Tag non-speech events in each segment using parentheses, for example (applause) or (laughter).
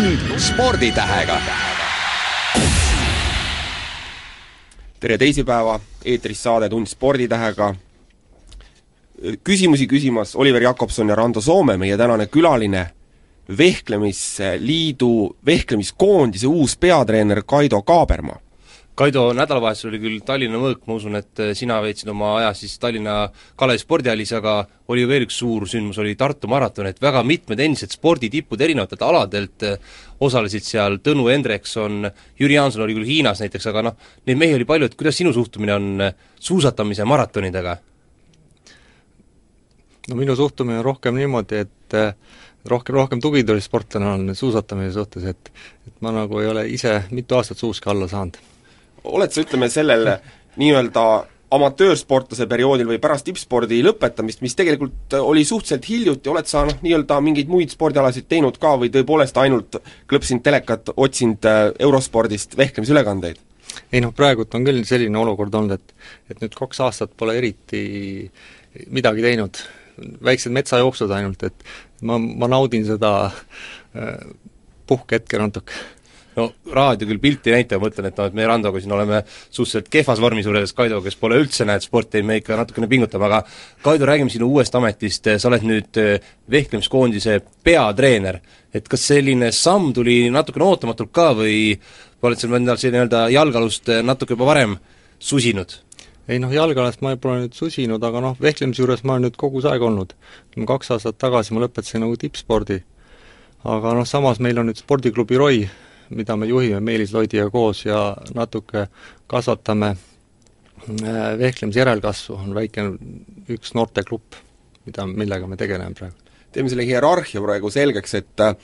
tund sporditähega. tere teisipäeva, eetris saade Tund sporditähega. küsimusi küsimas Oliver Jakobson ja Rando Soome, meie tänane külaline, vehklemisliidu, vehklemiskoondise uus peatreener Kaido Kaaberma Kaido, nädalavahetusel oli küll Tallinna mõõk, ma usun, et eh, sina veetsid oma aja siis Tallinna Kalevi spordihallis, aga oli ju veel üks suur sündmus, oli Tartu maraton, et väga mitmed endised sporditipud erinevatelt aladelt eh, osalesid seal, Tõnu Hendrikson, Jüri Jaanson oli küll Hiinas näiteks, aga noh, neid mehi oli palju, et kuidas sinu suhtumine on eh, suusatamise maratonidega? no minu suhtumine on rohkem niimoodi, et rohkem, rohkem tugitoolisportlane olen suusatamise suhtes, et et ma nagu ei ole ise mitu aastat suuski alla saanud oled sa, ütleme, sellel nii-öelda amatöörsportlase perioodil või pärast tippspordi lõpetamist, mis tegelikult oli suhteliselt hiljuti, oled sa noh, nii-öelda mingeid muid spordialasid teinud ka või tõepoolest ainult klõpsinud telekat, otsinud äh, eurospordist vehklemisülekandeid? ei noh, praegult on küll selline olukord olnud, et et nüüd kaks aastat pole eriti midagi teinud, väiksed metsajooksud ainult, et ma, ma naudin seda äh, puhkehetke natuke no raadio küll pilti ei näita, ma mõtlen, et noh, et me Randoga siin oleme suhteliselt kehvas vormis võrreldes Kaidoga, kes pole üldse, näed, sporti me ikka natukene pingutame, aga Kaido, räägime sinu uuest ametist, sa oled nüüd eh, vehklemiskoondise peatreener. et kas selline samm tuli natukene ootamatult ka või oled sa endal see nii-öelda jalgealust eh, natuke juba varem susinud? ei noh, jalgealast ma pole nüüd susinud, aga noh, vehklemise juures ma olen nüüd kogu see aeg olnud. kaks aastat tagasi ma lõpetasin nagu tippspordi. aga noh, samas meil on nüüd spordiklubi ROI, mida me juhime Meelis Loidiga koos ja natuke kasvatame äh, vehklemise järelkasvu, on väike üks noortegrupp, mida, millega me tegeleme praegu. teeme selle hierarhia praegu selgeks, et äh,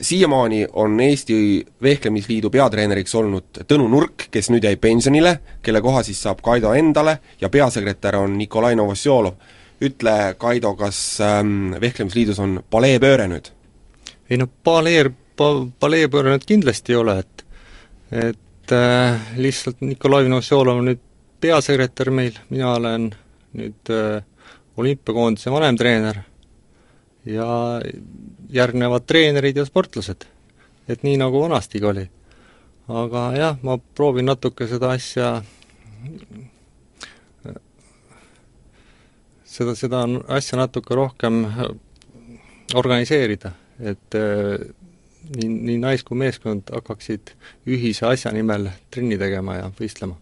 siiamaani on Eesti Vehklemisliidu peatreeneriks olnud Tõnu Nurk, kes nüüd jäi pensionile, kelle koha siis saab Kaido endale, ja peasekretär on Nikolai Novosjolov. ütle, Kaido, kas ähm, Vehklemisliidus on paleepööre nüüd? ei no paleer pa-, paleepööre nüüd kindlasti ei ole, et et äh, lihtsalt Nikolai Novosjolov on nüüd peasekretär meil, mina olen nüüd äh, olümpiakoondise vanemtreener ja järgnevad treenerid ja sportlased. et nii, nagu vanastigi oli. aga jah, ma proovin natuke seda asja seda, seda asja natuke rohkem organiseerida, et äh, nii, nii nais- kui meeskond hakkaksid ühise asja nimel trenni tegema ja võistlema.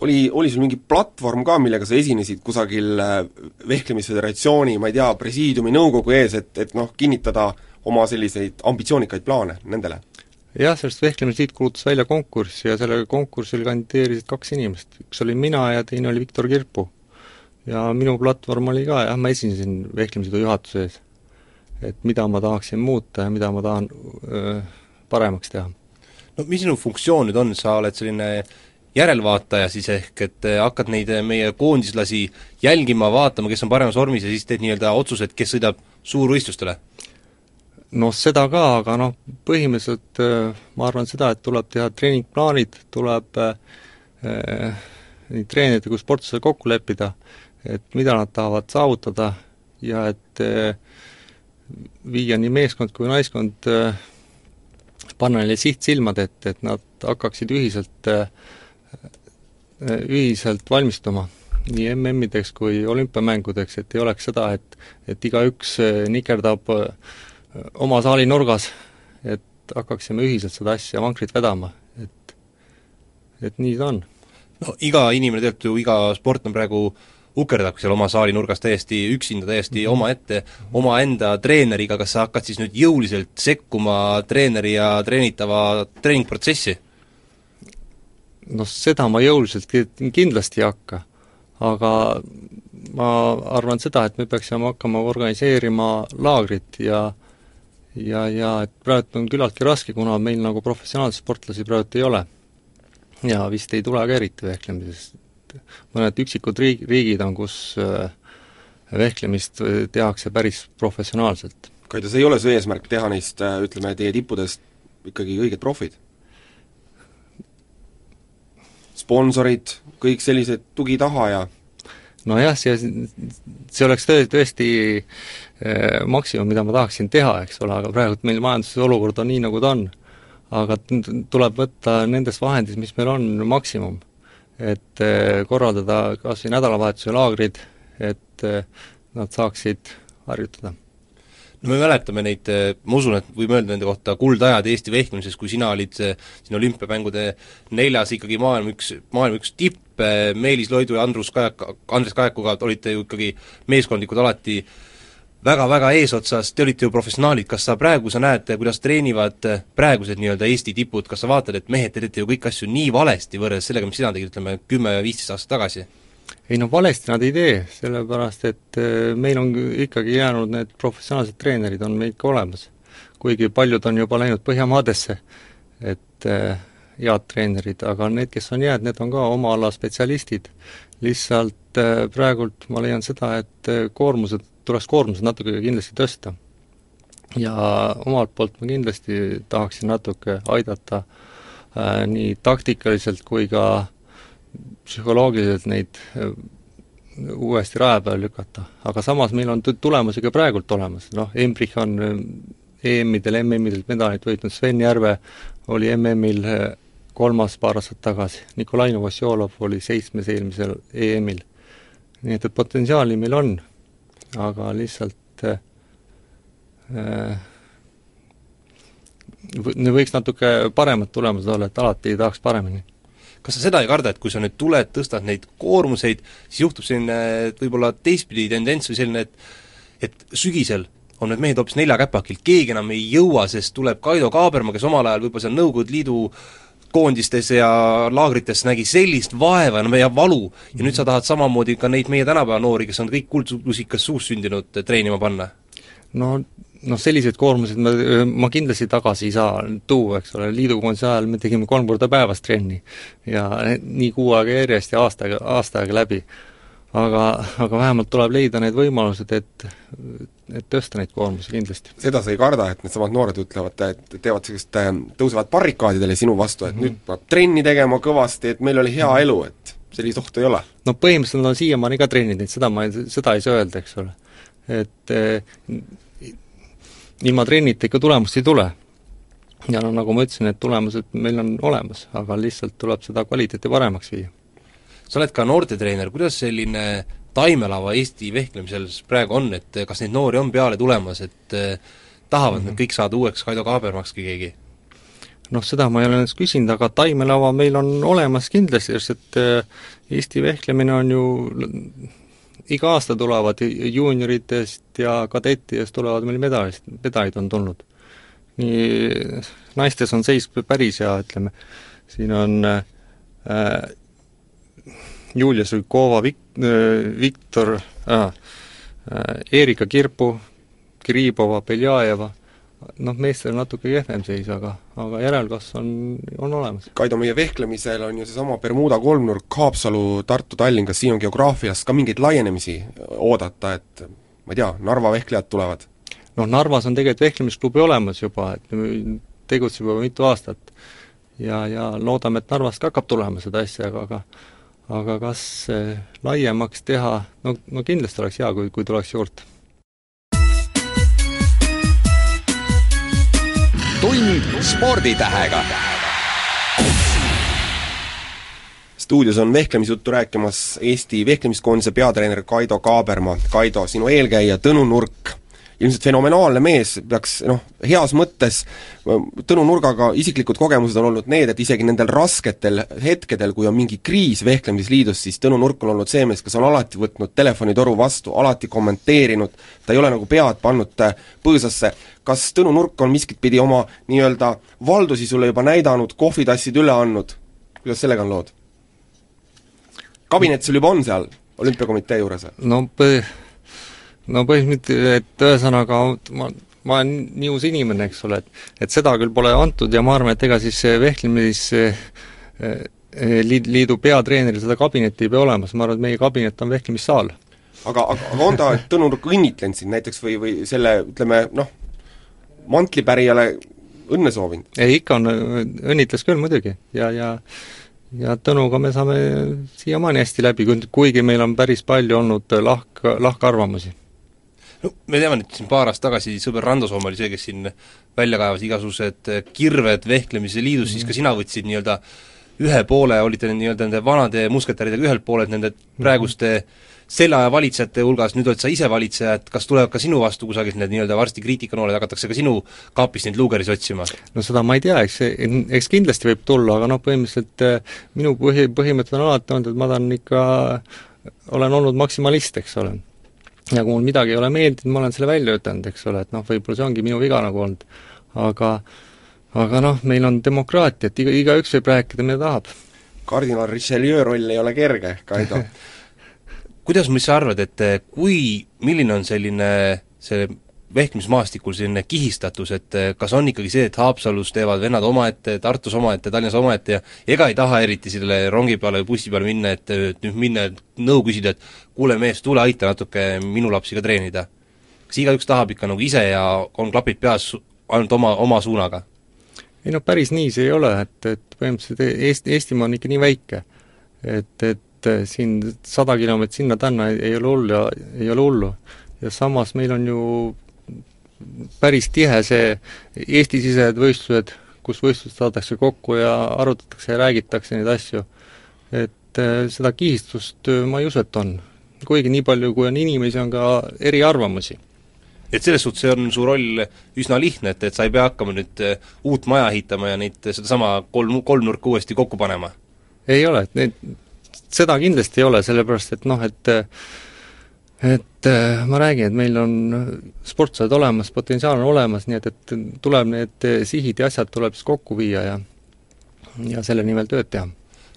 oli, oli sul mingi platvorm ka, millega sa esinesid kusagil äh, Vehklemisföderatsiooni, ma ei tea, presiidiumi nõukogu ees, et, et noh, kinnitada oma selliseid ambitsioonikaid plaane nendele? jah, sellest Vehklemisliit kuulutas välja konkurssi ja sellele konkursil kandideerisid kaks inimest, üks olin mina ja teine oli Viktor Kirpu. ja minu platvorm oli ka, jah, ma esinesin Vehklemisliidu juhatuse ees et mida ma tahaksin muuta ja mida ma tahan öö, paremaks teha. no mis sinu funktsioon nüüd on, sa oled selline järelvaataja siis ehk et hakkad neid meie koondislasi jälgima, vaatama, kes on paremas vormis ja siis teed nii-öelda otsused, kes sõidab suurvõistlustele? noh, seda ka, aga noh, põhimõtteliselt ma arvan seda, et tuleb teha treeningplaanid, tuleb äh, nii treenerite kui sportlasega kokku leppida, et mida nad tahavad saavutada ja et äh, viia nii meeskond kui naiskond, äh, panna neile siht silmade ette, et nad hakkaksid ühiselt, äh, ühiselt valmistuma nii MM-ideks kui olümpiamängudeks, et ei oleks seda, et et igaüks äh, nikerdab oma saali nurgas, et hakkaksime ühiselt seda asja vankrit vedama, et et nii ta on. no iga inimene tegelikult ju, iga sport on praegu äh, ukerdab seal oma saali nurgas täiesti üksinda, täiesti mm -hmm. omaette, omaenda treeneriga, kas sa hakkad siis nüüd jõuliselt sekkuma treeneri ja treenitava treeningprotsessi? noh, seda ma jõuliselt kindlasti ei hakka, aga ma arvan seda, et me peaksime hakkama organiseerima laagrit ja ja, ja et praegu on küllaltki raske, kuna meil nagu professionaalseid sportlasi praegu ei ole. ja vist ei tule ka eriti vehklemises, mõned üksikud riig-, riigid on, kus äh, vehklemist äh, tehakse päris professionaalselt. Kaido, see ei ole su eesmärk teha neist, äh, ütleme, teie tippudest ikkagi õiged profid? sponsorid, kõik sellised tugi taha ja nojah, see, see oleks tõesti, tõesti eh, maksimum, mida ma tahaksin teha, eks ole, aga praegu meil majanduse olukord on nii, nagu ta on. aga tuleb võtta nendest vahenditest, mis meil on, maksimum. Et eh, korraldada kas või nädalavahetuse laagrid, et eh, nad saaksid harjutada. No me mäletame neid, ma usun, et võime öelda nende kohta kuldajad Eesti vehklemises, kui sina olid siin olümpiamängude neljas ikkagi maailma üks, maailma üks tipp, Meelis Loidu ja Andrus Kajak, Andres Kajakuga olite ju ikkagi meeskondlikud alati väga-väga eesotsas, te olite ju professionaalid, kas sa praegu, sa näed, kuidas treenivad praegused nii-öelda Eesti tipud, kas sa vaatad, et mehed, te teete ju kõiki asju nii valesti võrreldes sellega, mis sina tegid, ütleme, kümme-viisteist aastat tagasi? ei no valesti nad ei tee, sellepärast et äh, meil on ikkagi jäänud need professionaalsed treenerid on meil ikka olemas. kuigi paljud on juba läinud Põhjamaadesse, et äh, head treenerid, aga need, kes on jäänud, need on ka oma ala spetsialistid. lihtsalt praegult ma leian seda, et koormused, tuleks koormused natuke kindlasti tõsta. ja omalt poolt ma kindlasti tahaksin natuke aidata äh, nii taktikaliselt kui ka psühholoogiliselt neid äh, uuesti raja peale lükata. aga samas meil on tulemusi ka praegult olemas, noh, Embrich on äh, EM-idel, MM-idel medalit võitnud, Sven Järve oli MM-il äh, kolmas paar aastat tagasi, Nikolai Novosjolov oli seitsmes eelmisel EM-il. nii et, et potentsiaali meil on, aga lihtsalt äh, võiks natuke paremad tulemused olla, et alati tahaks paremini. Kas sa seda ei karda, et kui sa nüüd tuled, tõstad neid koormuseid, siis juhtub selline võib-olla teistpidi tendents või selline, et et sügisel on need mehed hoopis neljakäpakilt, keegi enam ei jõua, sest tuleb Kaido Kaaberma, kes omal ajal võib-olla seal Nõukogude Liidu koondistes ja laagrites nägi sellist vaeva ja meie valu ja nüüd sa tahad samamoodi ka neid meie tänapäeva noori, kes on kõik kuldlusikas suus sündinud, treenima panna? no noh, selliseid koormuseid ma, ma kindlasti tagasi ei saa tuua, eks ole, liidukoondise ajal me tegime kolm korda päevas trenni ja nii kuu aega järjest ja aasta aega, aasta aega läbi. Aga, aga vähemalt tuleb leida need võimalused, et et tõsta neid koormusi kindlasti. seda sa ei karda, et needsamad noored ütlevad, et teevad sellist, äh, tõusevad barrikaadidele sinu vastu, et mm -hmm. nüüd peab trenni tegema kõvasti, et meil oli hea mhm. elu, et sellist ohtu ei ole? no põhimõtteliselt nad on siiamaani ka treenid, seda ma, seda ei saa öelda, eks ole. et ilma trennita ikka tulemust ei tule. ja no nagu ma ütlesin, et tulemused meil on olemas, aga lihtsalt tuleb seda kvaliteeti paremaks viia. Sa oled ka noortetreener, kuidas selline taimelava Eesti vehklemisel praegu on, et kas neid noori on peale tulemas, et eh, tahavad mm -hmm. nad kõik saada uueks Kaido Kaabermakski keegi? noh, seda ma ei ole ennast küsinud, aga taimelava meil on olemas kindlasti, sest et eh, Eesti vehklemine on ju iga aasta tulevad juunioritest ja kadettidest tulevad meil medalist, medalid on tulnud. nii naistes on seis päris hea, ütleme, siin on äh, Julia Suikova, Vik- äh,, Viktor äh,, äh, Erika Kirpu, Gribova, Beljajeva noh, meestel on natuke kehvem seis, aga, aga järelkasv on, on olemas. Kaido, meie vehklemisel on ju seesama Bermuda kolmnurk, Haapsalu, Tartu, Tallinn, kas siin on geograafias ka mingeid laienemisi oodata, et ma ei tea, Narva vehklejad tulevad? noh, Narvas on tegelikult vehklemisklubi olemas juba, et tegutseb juba mitu aastat. ja, ja loodame, et Narvast ka hakkab tulema seda asja, aga, aga aga kas laiemaks teha, no, no kindlasti oleks hea, kui, kui tuleks juurde tund sporditähega. stuudios on vehklemisjuttu rääkimas Eesti vehklemiskoondise peatreener Kaido Kaaberma. Kaido, sinu eelkäija Tõnu Nurk ilmselt fenomenaalne mees, peaks noh, heas mõttes, Tõnu Nurgaga isiklikud kogemused on olnud need, et isegi nendel rasketel hetkedel, kui on mingi kriis Vehklemisliidus, siis Tõnu Nurk on olnud see mees, kes on alati võtnud telefonitoru vastu, alati kommenteerinud, ta ei ole nagu pead pannud äh, põõsasse. kas Tõnu Nurk on miskit pidi oma nii-öelda valdusi sulle juba näidanud, kohvitassid üle andnud, kuidas sellega on lood? kabinet sul juba on seal olümpiakomitee juures? no põ-, no põhimõtteliselt, et ühesõnaga ma, ma olen nii uus inimene, eks ole, et et seda küll pole antud ja ma arvan, et ega siis vehklemis eh, liid, liidu peatreeneril seda kabinetti ei pea olemas, ma arvan, et meie kabinet on vehklemissaal. aga, aga, aga on ta Tõnu Nurk õnnitlenud sind näiteks või, või selle, ütleme noh, mantlipärijale õnne soovinud? ei, ikka on, õnnitles küll muidugi ja, ja ja Tõnuga me saame siiamaani hästi läbi, kuigi meil on päris palju olnud lahk, lahkarvamusi no me teame nüüd siin paar aastat tagasi sõber Rando Soome oli see, kes siin välja kaevas igasugused kirved vehklemise liidus mm, -hmm. siis ka sina võtsid nii-öelda ühe poole, olite nii-öelda nende vanade musketäridega ühelt poolelt nende praeguste mm -hmm selle aja valitsejate hulgas, nüüd oled sa ise valitseja, et kas tulevad ka sinu vastu kusagilt need nii-öelda varsti kriitikanooled, hakatakse ka sinu kaapist neid luugeris otsima? no seda ma ei tea, eks eks kindlasti võib tulla, aga noh, põhimõtteliselt eh, minu põhi, põhimõte on alati olnud, et ma tahan ikka, olen olnud maksimalist, eks ole ja kui mul midagi ei ole meeldinud, ma olen selle välja ütelnud, eks ole, et noh, võib-olla see ongi minu viga nagu olnud. aga aga noh, meil on demokraatia, et iga, igaüks võib rääkida, mida tahab. kardinal Richelieu roll ei ole kerge, Kaido (laughs) kuidas, mis sa arvad, et kui, milline on selline see vehklemismaastikul selline kihistatus, et eh, kas on ikkagi see, et Haapsalus teevad vennad omaette, Tartus omaette, Tallinnas omaette ja ega ei taha eriti selle rongi peale või bussi peale minna, et, et nüüd minna nõu küsida, et kuule mees, tule aita natuke minu lapsi ka treenida. kas igaüks tahab ikka nagu ise ja on klapid peas ainult oma, oma suunaga? ei no päris nii see ei ole, et, et põhimõtteliselt Eesti, Eestimaa on ikka nii väike, et, et siin sada kilomeetrit sinna-tänna ei, ei ole hullu ja ei ole hullu. ja samas meil on ju päris tihe see Eesti-sisesed võistlused, kus võistlused saadakse kokku ja arutatakse ja räägitakse neid asju. et äh, seda kihistust äh, ma ei usu, et on. kuigi nii palju, kui on inimesi, on ka eriarvamusi. et selles suhtes on su roll üsna lihtne, et, et sa ei pea hakkama nüüd äh, uut maja ehitama ja neid, sedasama kolm, kolmnurka uuesti kokku panema? ei ole, et need, seda kindlasti ei ole, sellepärast et noh, et et äh, ma räägin, et meil on sportlased olemas, potentsiaal on olemas, nii et, et tuleb need sihid ja asjad tuleb siis kokku viia ja ja selle nimel tööd teha.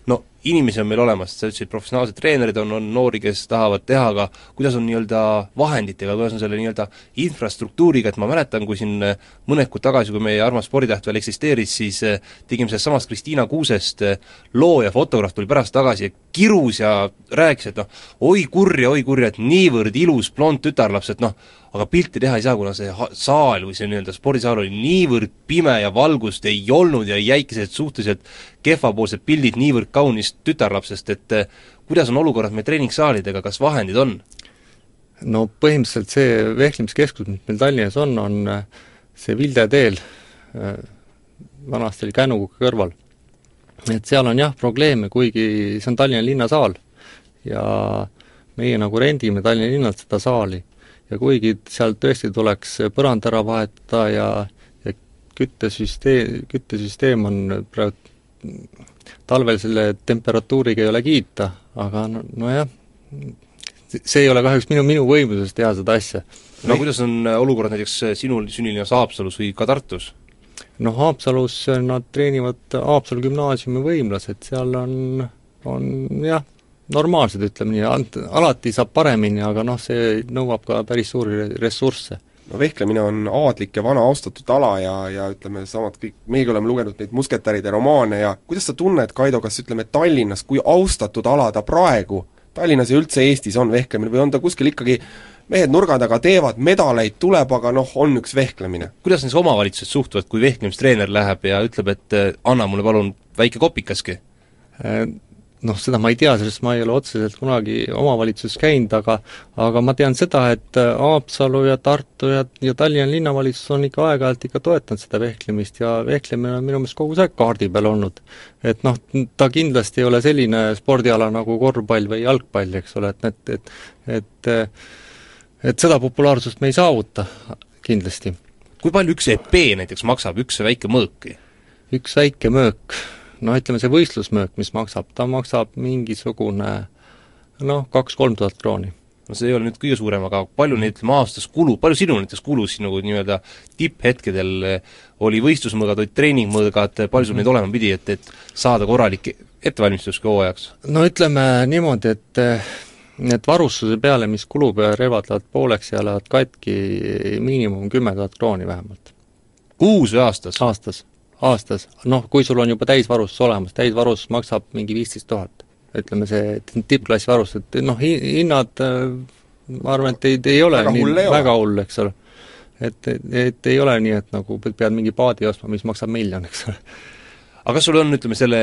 No inimesi on meil olemas, sa ütlesid, professionaalsed treenerid on, on noori, kes tahavad teha, aga kuidas on nii-öelda vahenditega, kuidas on selle nii-öelda infrastruktuuriga, et ma mäletan, kui siin äh, mõned kuud tagasi, kui meie armas sporditäht veel eksisteeris, siis äh, tegime sellest samast Kristiina Kuusest äh, loo ja fotograaf tuli pärast tagasi ja kirus ja rääkis, et noh, oi kurja, oi kurja, et niivõrd ilus blond tütarlaps, et noh, aga pilti teha ei saa, kuna see saal või see nii-öelda spordisaal oli niivõrd pime ja valgust ei olnud ja jäid sellised suhteliselt kehvapoolsed pildid niivõrd kaunist tütarlapsest, et eh, kuidas on olukorrad meie treeningsaalidega, kas vahendid on? no põhimõtteliselt see vehklemiskeskus, mis meil Tallinnas on, on eh, see Vilde teel, eh, vanasti oli Kännukuka kõrval. et seal on jah probleeme, kuigi see on Tallinna linnasaal ja meie nagu rendime Tallinna linnalt seda saali ja kuigi seal tõesti tuleks põrand ära vahetada ja, ja küttesüsteem, küttesüsteem on praegu talvel selle temperatuuriga ei ole kiita, aga no, nojah, see ei ole kahjuks minu, minu võimuses teha seda asja. no kuidas on olukorrad näiteks sinul sünnilinnas Haapsalus või ka Tartus? noh, Haapsalus nad treenivad Haapsalu gümnaasiumi võimlased, seal on, on jah, normaalsed, ütleme nii, alati saab paremini, aga noh, see nõuab ka päris suuri ressursse no vehklemine on aadlik ja vana austatud ala ja, ja ütleme, samad kõik, meiegi oleme lugenud neid musketäride romaane ja kuidas sa tunned, Kaido, kas ütleme, Tallinnas, kui austatud ala ta praegu Tallinnas ja üldse Eestis on vehklemine või on ta kuskil ikkagi mehed nurga taga teevad, medaleid tuleb, aga noh, on üks vehklemine. kuidas siis omavalitsused suhtuvad, kui vehklemistreener läheb ja ütleb, et anna mulle palun väike kopikaski? Äh, noh, seda ma ei tea, sest ma ei ole otseselt kunagi omavalitsuses käinud, aga aga ma tean seda, et äh, Haapsalu ja Tartu ja, ja Tallinna linnavalitsus on ikka aeg-ajalt ikka toetanud seda vehklemist ja vehklemine on minu meelest kogu aeg kaardi peal olnud. et noh, ta kindlasti ei ole selline spordiala nagu korvpall või jalgpall, eks ole, et, et, et et et seda populaarsust me ei saavuta kindlasti. kui palju üks EP näiteks maksab, üks väike mõõk? üks väike mõõk noh, ütleme see võistlusmöök, mis maksab, ta maksab mingisugune noh, kaks-kolm tuhat krooni. no see ei ole nüüd kõige suurem, aga palju neid, ütleme, aastas kulub, palju sinul näiteks kulus nagu nii-öelda tipphetkedel eh, oli võistlusmõõgad, olid treeningmõõgad, palju sul neid olema pidi, et, et saada korralik ettevalmistus ka hooajaks? no ütleme niimoodi, et et varustuse peale, mis kulub ja relvad lähevad pooleks ja lähevad katki, miinimum kümme tuhat krooni vähemalt. kuus või aastas? aastas aastas, noh, kui sul on juba täisvarustus olemas, täisvarustus maksab mingi viisteist tuhat. ütleme, see tippklassi varustus, et noh, hinnad äh, ma arvan, et ei, ei ole väga nii väga hull, eks ole. et, et ei ole nii, et nagu pead mingi paadi ostma, mis maksab miljon, eks ole. aga kas sul on, ütleme, selle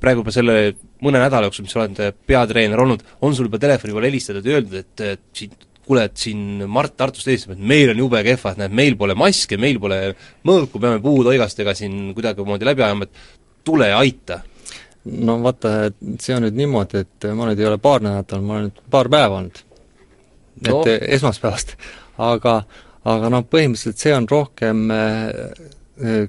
praegu juba selle mõne nädala jooksul, mis sa oled peatreener olnud, on sul juba telefoni peal helistatud ja öeldud, et, et siit kuule, et siin Mart Tartust helistab, et meil on jube kehva, et näed, meil pole maske, meil pole mõõku, peame puutoigastega siin kuidagimoodi läbi ajama, et tule ja aita. no vaata, et see on nüüd niimoodi, et ma nüüd ei ole paar nädalat olnud, ma olen nüüd paar päeva olnud. et No. no. esmaspäevast. aga, aga noh, põhimõtteliselt see on rohkem eh, eh,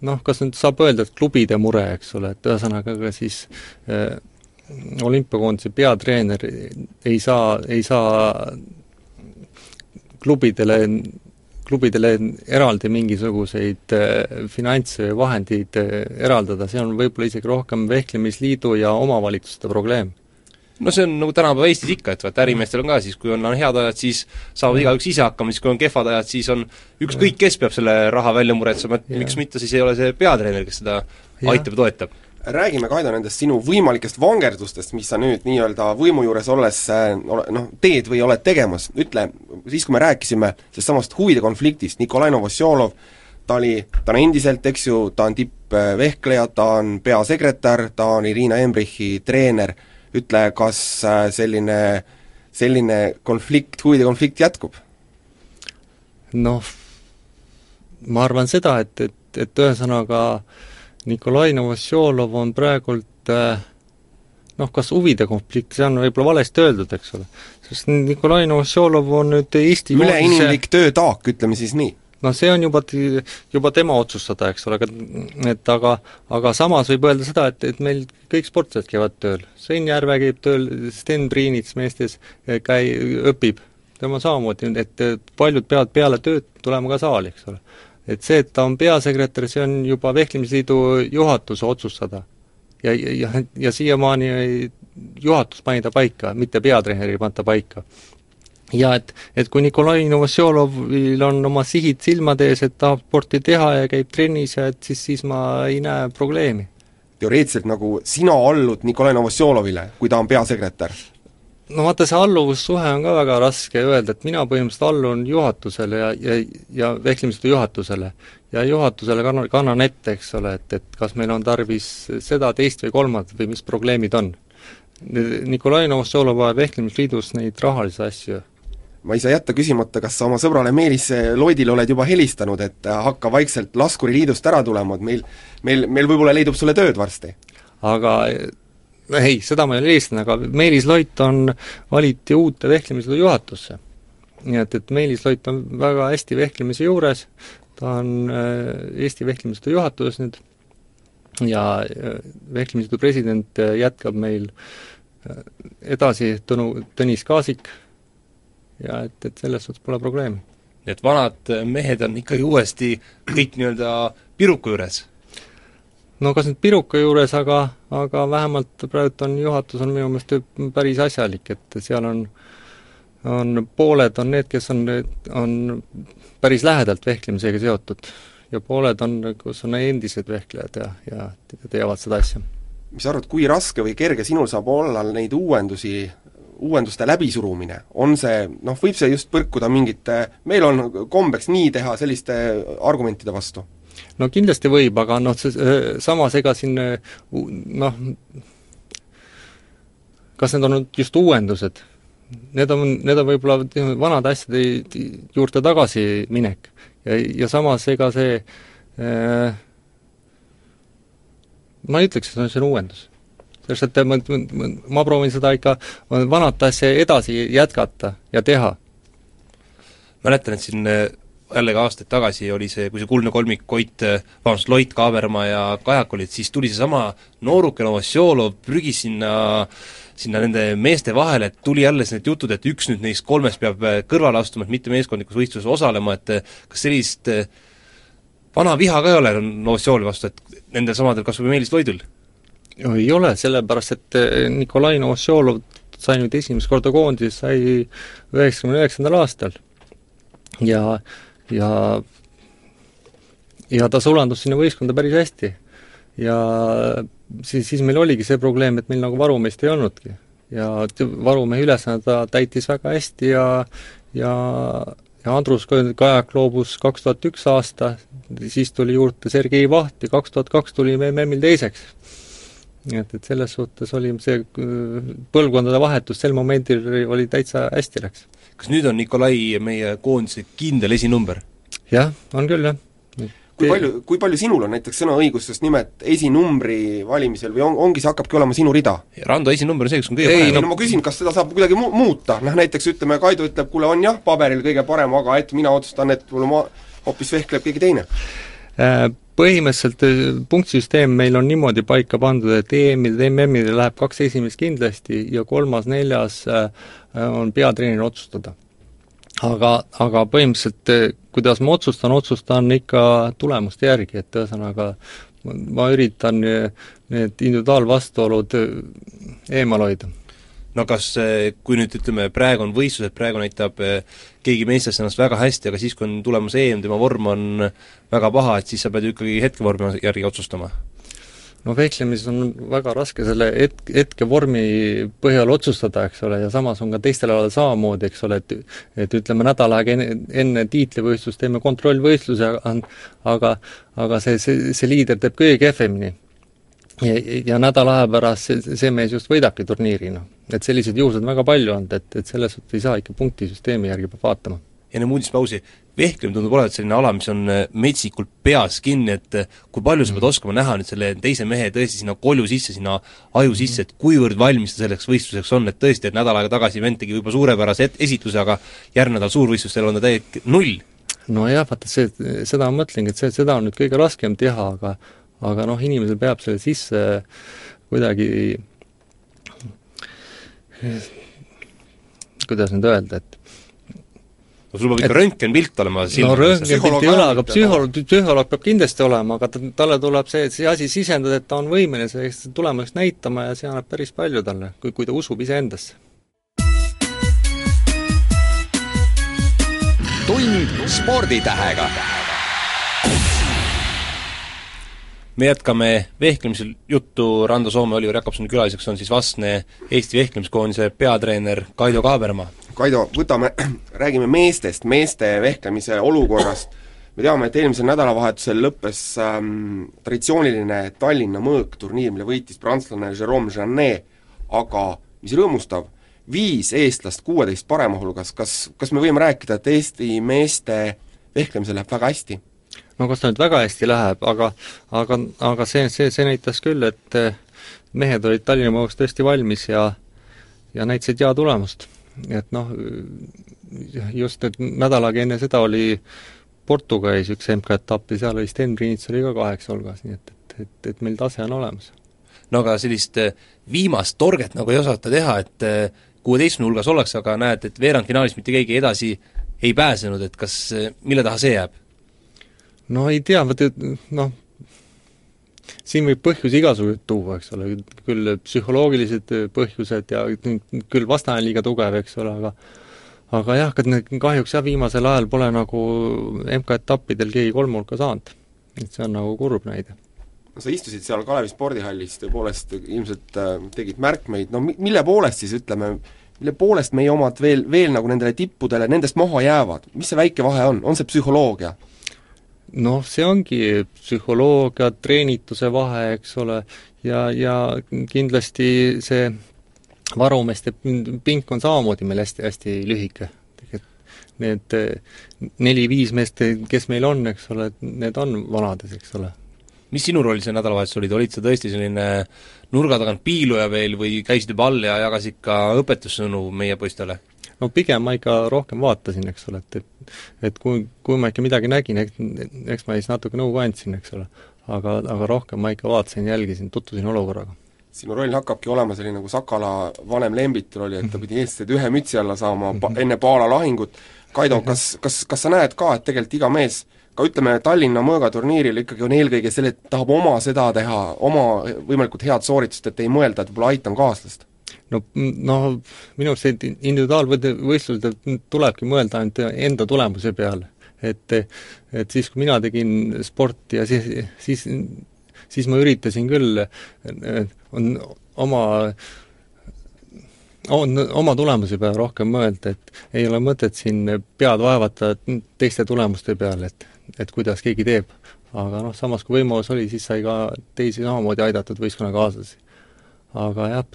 noh, kas nüüd saab öelda, et klubide mure, eks ole, et ühesõnaga ka siis äh, olümpiakoondise peatreener ei saa, ei saa klubidele, klubidele eraldi mingisuguseid äh, finantse või vahendeid äh, eraldada, see on võib-olla isegi rohkem vehklemisliidu ja omavalitsuste probleem. no see on nagu tänapäeva Eestis ikka, et vaata ärimeestel on ka siis, kui on, on head ajad, siis saavad igaüks ise hakkama, siis kui on kehvad ajad, siis on ükskõik, kes peab selle raha välja muretsema, et Jah. miks mitte siis ei ole see peatreener, kes seda aitab ja toetab. Räägime, Kaido, nendest sinu võimalikest vangerdustest, mis sa nüüd nii-öelda võimu juures olles äh, noh, teed või oled tegemas, ütle, siis kui me rääkisime sellest samast huvide konfliktist, Nikolai Novosjolov, ta oli, ta on endiselt, eks ju, ta on tippvehkleja, ta on peasekretär, ta on Irina Embrichi treener, ütle, kas äh, selline, selline konflikt, huvide konflikt jätkub? noh, ma arvan seda, et, et, et ühesõnaga Nikolai Novosjolov on praegult äh, noh, kas huvide konflikt, see on võib-olla valesti öeldud, eks ole. sest Nikolai Novosjolov on nüüd Eesti üleinimlik töötaak, ütleme siis nii. no see on juba, juba tema otsustada, eks ole, aga et aga, aga samas võib öelda seda, et, et meil kõik sportlased käivad tööl. Sven Järve käib tööl, Sten Priinits meestes käi-, õpib, tema samamoodi, et paljud peavad peale tööd tulema ka saali, eks ole. Et see, et ta on peasekretär, see on juba Vehklemisliidu juhatuse otsustada. ja, ja, ja, ja siiamaani juhatus pani ta paika, mitte peatreener ei panda paika ja et, et kui Nikolai Novosjolovil on oma sihid silmade ees, et tahab sporti teha ja käib trennis ja et siis, siis ma ei näe probleemi. teoreetiliselt nagu sina allud Nikolai Novosjolovile, kui ta on peasekretär? No vaata, see alluvussuhe on ka väga raske öelda, et mina põhimõtteliselt allun juhatusele ja, ja, ja vehklemisliidu juhatusele. ja juhatusele kannan, kannan ette, eks ole, et, et kas meil on tarvis seda, teist või kolmandat või mis probleemid on. Nikolai Novosjolov ajab vehklemisliidus neid rahalisi asju ma ei saa jätta küsimata, kas sa oma sõbrale Meelis Loidile oled juba helistanud, et hakka vaikselt Laskuriliidust ära tulema, et meil, meil, meil võib-olla leidub sulle tööd varsti? aga no ei, seda ma ei ole helistanud, aga Meelis Loit on, valiti uute vehklemisliidu juhatusse. nii et, et Meelis Loit on väga hästi vehklemise juures, ta on äh, Eesti Vehklemisliidu juhatuses nüüd ja äh, Vehklemisliidu president äh, jätkab meil edasi Tõnu, Tõnis Kaasik ja et, et selles suhtes pole probleemi. nii et vanad mehed on ikkagi uuesti kõik nii-öelda piruku juures. No kas nüüd piruka juures, aga, aga vähemalt praegu on juhatus on minu meelest päris asjalik, et seal on on pooled on need, kes on, on päris lähedalt vehklemisega seotud ja pooled on, kus on endised vehklejad ja, ja teavad seda asja. mis sa arvad, kui raske või kerge sinul saab olla neid uuendusi, uuenduste läbisurumine, on see, noh, võib see just põrkuda mingite, meil on kombeks nii teha, selliste argumentide vastu? No kindlasti võib, aga noh, samas ega siin noh, kas need on nüüd just uuendused? Need on, need on võib-olla vanade asjade juurde tagasiminek ja, ja samas ega see äh, ma ei ütleks, et see on, see on uuendus. sest et ma, ma, ma proovin seda ikka, vanat asja edasi jätkata ja teha. mäletan, et siin äh, jällegi aastaid tagasi oli see, kui see kuldne kolmik Koit, vabandust, Loit, Kaaberma ja Kajak olid, siis tuli seesama nooruke Novosjolov prügis sinna sinna nende meeste vahele, et tuli jälle need jutud, et üks nüüd neist kolmest peab kõrvale astuma, et mitte meeskondlikus võistluses osalema, et kas sellist vana viha ka ei ole Novosjolovi vastu, et nendel samadel kas või Meelis Loidul? ei ole, sellepärast et Nikolai Novosjolov sai nüüd esimest korda koondises, sai üheksakümne üheksandal aastal. ja, ja ja ta sulandus sinna võistkonda päris hästi. ja siis, siis meil oligi see probleem, et meil nagu varumeest ei olnudki. ja varumehe ülesanne ta täitis väga hästi ja ja ja Andrus Kajak loobus kaks tuhat üks aasta, siis tuli juurde Sergei Vaht ja kaks tuhat kaks tuli MM-il teiseks. Nii et, et selles suhtes oli see äh, põlvkondade vahetus sel momendil oli, täitsa hästi läks. kas nüüd on Nikolai meie koondise kindel esinumber? jah, on küll, jah kui palju, kui palju sinul on näiteks sõnaõigust just nimelt esinumbri valimisel või on, ongi see, hakkabki olema sinu rida? Rando esinumber on see, kes on kõige ei, parem. no ma küsin, kas seda saab kuidagi mu-, muuta, noh näiteks ütleme, Kaido ütleb, kuule on jah, paberil kõige parem, aga et mina otsustan, et mul ma hoopis vehkleb keegi teine? Äh, põhimõtteliselt äh, punktsüsteem meil on niimoodi paika pandud, et EM-idel, MM-idel läheb kaks esimest kindlasti ja kolmas-neljas äh, on peatreeneri otsustada aga, aga põhimõtteliselt eh, kuidas ma otsustan, otsustan ikka tulemuste järgi, et ühesõnaga ma üritan eh, need individuaalvastuolud eh, eemal hoida. No kas, kui nüüd ütleme, praegu on võistlused, praegu näitab keegi meestest ennast väga hästi, aga siis, kui on tulemas EM, tema vorm on väga paha, et siis sa pead ikkagi hetkevormi järgi otsustama? no vehklemises on väga raske selle hetk, hetkevormi põhjal otsustada, eks ole, ja samas on ka teistel aladel samamoodi, eks ole, et et ütleme, nädal aega enne, enne tiitlivõistlust teeme kontrollvõistluse, aga aga see, see, see liider teeb kõige kehvemini. ja, ja nädala aja pärast see, see mees just võidabki turniiri, noh. Et selliseid juhuseid on väga palju olnud, et, et selles suhtes ei saa ikka punktisüsteemi järgi peab vaatama enne uudispausi, vehklemine tundub olevat selline ala, mis on äh, metsikult peas kinni, et äh, kui palju sa pead mm. oskama näha nüüd selle teise mehe tõesti sinna kolju sisse, sinna aju mm. sisse, et kuivõrd valmis ta selleks võistluseks on, et tõesti, et nädal aega tagasi vend tegi võib-olla suurepärase et-, esitluse, aga järgmine nädal suurvõistlustel on ta täielik null. nojah, vaata see, seda ma mõtlengi, et see, seda on nüüd kõige raskem teha, aga aga noh, inimesel peab selle sisse kuidagi kuidas nüüd öelda, et no sul peab ikka röntgenpilt olema silma no röntgenpilt ei ole, aga psühholoog, psühholoog peab kindlasti olema, aga ta, talle tuleb see, see asi sisendada, et ta on võimeline sellist tulemust näitama ja see annab päris palju talle, kui, kui ta usub iseendasse. tund sporditähega me jätkame vehklemisel. Juttu, Rando Soome, Oliver Jakobsoni külaliseks on siis vastne Eesti vehklemiskoondise peatreener Kaido Kaabermaa. Kaido, võtame, (clears throat) räägime meestest, meeste vehklemise olukorrast, me teame, et eelmisel nädalavahetusel lõppes ähm, traditsiooniline Tallinna mõõkturniir, mille võitis prantslane Jerome Janet, aga mis rõõmustav, viis eestlast kuueteist parema hulgas, kas, kas me võime rääkida, et Eesti meeste vehklemisel läheb väga hästi? No kas ta nüüd väga hästi läheb, aga aga, aga see, see, see näitas küll, et mehed olid Tallinna mõõks tõesti valmis ja ja näitasid hea tulemust et noh, just et nädal aega enne seda oli Portugalis üks MK-etapp ja seal oli Sten Priinits oli ka kaheksa hulgas, nii et, et, et, et meil tase on olemas. no aga sellist eh, viimast torget nagu ei osata teha, et eh, kuueteistkümne hulgas ollakse, aga näed, et veerandfinaalis mitte keegi edasi ei pääsenud, et kas, eh, mille taha see jääb? No ei tea, vot noh, siin võib põhjusi igasuguseid tuua, eks ole, küll psühholoogilised põhjused ja küll vastane liiga tugev, eks ole, aga aga jah, kahjuks jah, viimasel ajal pole nagu MK-etappidel keegi kolme hulka saanud. et see on nagu kurb näide no sa istusid seal Kalevi spordihallis, tõepoolest ilmselt äh, tegid märkmeid, no mille poolest siis ütleme, mille poolest meie omad veel, veel nagu nendele tippudele, nendest maha jäävad, mis see väike vahe on, on see psühholoogia? Noh, see ongi psühholoogia, treenituse vahe, eks ole, ja, ja kindlasti see varumeeste pink on samamoodi meil hästi-hästi lühike. Need neli-viis meest, kes meil on, eks ole, need on vanades, eks ole. mis sinu roll see nädalavahetus oli, olid sa tõesti selline nurga tagant piiluja veel või käisid juba all ja jagasid ka õpetussõnu meie poistele? No pigem ma ikka rohkem vaatasin, eks ole, et, et et kui, kui ma ikka midagi nägin, eks, ma siis natuke nõu andsin, eks ole. aga, aga rohkem ma ikka vaatasin, jälgisin, tutvusin olukorraga. sinu roll hakkabki olema selline, nagu Sakala vanem lembitur oli, et ta pidi eestlased ühe mütsi alla saama pa-, enne Paala lahingut, Kaido, kas, kas, kas sa näed ka, et tegelikult iga mees ka ütleme, Tallinna mõõgaturniiril ikkagi on eelkõige selle, et tahab oma seda teha, oma võimalikult head sooritust, et ei mõelda, et võib-olla aitan kaaslast? No, no minu arust see individuaalvõistlustel tulebki mõelda ainult enda tulemuse peale. et, et siis, kui mina tegin sporti ja siis, siis, siis ma üritasin küll, on oma on oma tulemuse peale rohkem mõelda, et ei ole mõtet siin pead vaevata teiste tulemuste peale, et, et kuidas keegi teeb. aga noh, samas kui võimalus oli, siis sai ka teisi samamoodi aidatud võistkonnakaaslasi aga jah,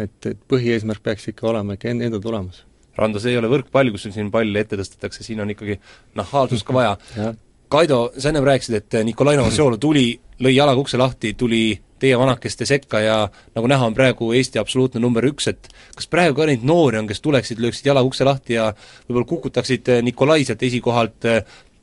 et, et põhieesmärk peaks ikka olema ikka enda tulemus. Rando, see ei ole võrkpall, kus siin palli ette tõstetakse, siin on ikkagi nahaalsust ka vaja (laughs) Kaido, sa ennem rääkisid, et Nikolai Novosjolov tuli, lõi jalaga ukse lahti, tuli teie vanakeste sekka ja nagu näha, on praegu Eesti absoluutne number üks, et kas praegu ka neid noori on, kes tuleksid, lööksid jalaga ukse lahti ja võib-olla kukutaksid Nikolai sealt esikohalt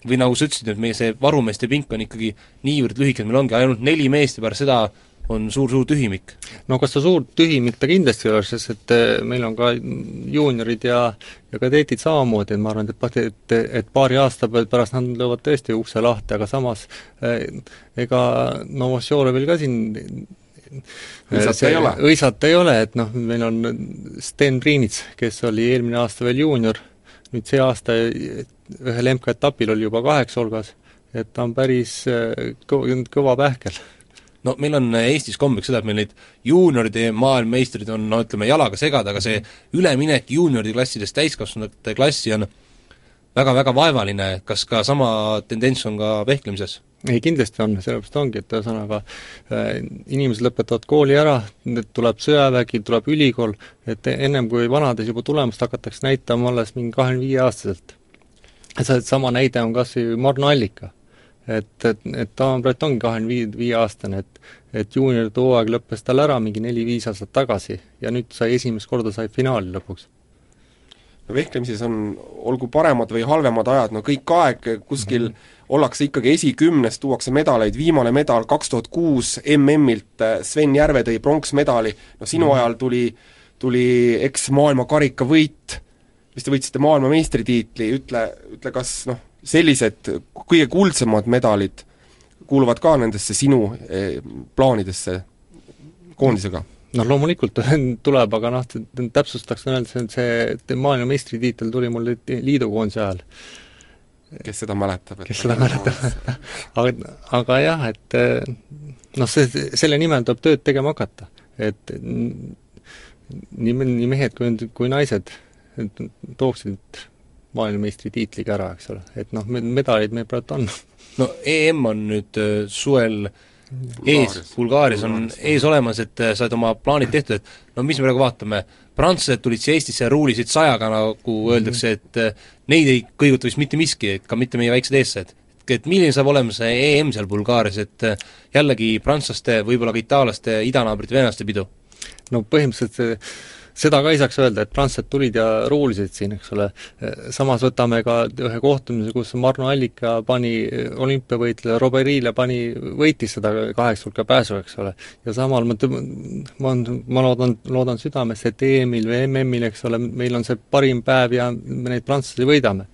või nagu sa ütlesid, et meie see varumeeste pink on ikkagi niivõrd lühike, et meil ongi ainult neli meest ja pärast seda on suur-suur tühimik. no kas ta suur tühimik ta kindlasti ei ole, sest et eh, meil on ka juuniorid ja ja kadeetid samamoodi, et ma arvan, et et, et paari aasta pärast nad löövad tõesti ukse lahti, aga samas eh, ega Novosjorovil ka siin õisata ei ole? õisata ei ole, et noh, meil on Sten Priinits, kes oli eelmine aasta veel juunior, nüüd see aasta ühel MK-etapil oli juba kaheksa hulgas, et ta on päris kõva, kõva pähkel no meil on Eestis kombeks seda, et meil neid juunioride maailmameistrid on no ütleme, jalaga segada, aga see üleminek juunioride klassidest täiskasvanute klassi on väga-väga vaevaline, kas ka sama tendents on ka vehklemises? ei, kindlasti on, sellepärast ongi, et ühesõnaga äh, inimesed lõpetavad kooli ära, tuleb sõjavägi, tuleb ülikool, et ennem kui vanades juba tulemust hakatakse näitama alles mingi kahekümne viie aastaselt. see sama näide on kas või Marno Allika et, et, et on, praegu ongi kahekümne viie, viie aastane, et et juunioride hooaeg lõppes tal ära mingi neli-viis aastat tagasi ja nüüd sai esimest korda, sai finaali lõpuks. no vehklemises on, olgu paremad või halvemad ajad, no kõik aeg kuskil mm -hmm. ollakse ikkagi esikümnes, tuuakse medaleid, viimane medal kaks tuhat kuus MM-ilt, Sven Järve tõi pronksmedali, no sinu mm -hmm. ajal tuli, tuli eks maailmakarikavõit, vist te võitsite maailmameistritiitli, ütle, ütle kas noh, sellised kõige kuldsemad medalid kuuluvad ka nendesse sinu eh, plaanidesse koondisega? noh, loomulikult (laughs) tuleb, aga noh, täpsustaks veel, see, see maailmameistritiitel tuli mul liidukoondise ajal. kes seda mäletab? kes seda mäletab (laughs) (laughs) aga, aga jah, et eh, noh, see, selle nimel tuleb tööd tegema hakata. et nii, nii mehed kui, kui naised tooksid maailmameistritiitliga ära, eks ole, et noh, medaleid meil praegu on. no EM on nüüd äh, suvel ees, Bulgaarias on ees olemas, et äh, said oma plaanid tehtud, et no mis me praegu vaatame, prantslased tulid siia Eestisse ja ruulisid sajaga, nagu öeldakse, et äh, neid ei kõiguta vist mitte miski, et ka mitte meie väiksed eestlased. et milline saab olema see EM seal Bulgaarias, et jällegi prantslaste, võib-olla ka itaallaste, idanaabrite, venelaste pidu? no põhimõtteliselt see seda ka ei saaks öelda, et prantslased tulid ja ruulisid siin, eks ole, samas võtame ka ühe kohtumise, kus Marno Allika pani olümpiavõitleja Roberile pani, võitis seda kaheksa hulka pääsu, eks ole. ja samal ma tõ-, ma ma loodan, loodan südamest, et EM-il või MM-il, eks ole, meil on see parim päev ja me neid prantslasi võidame.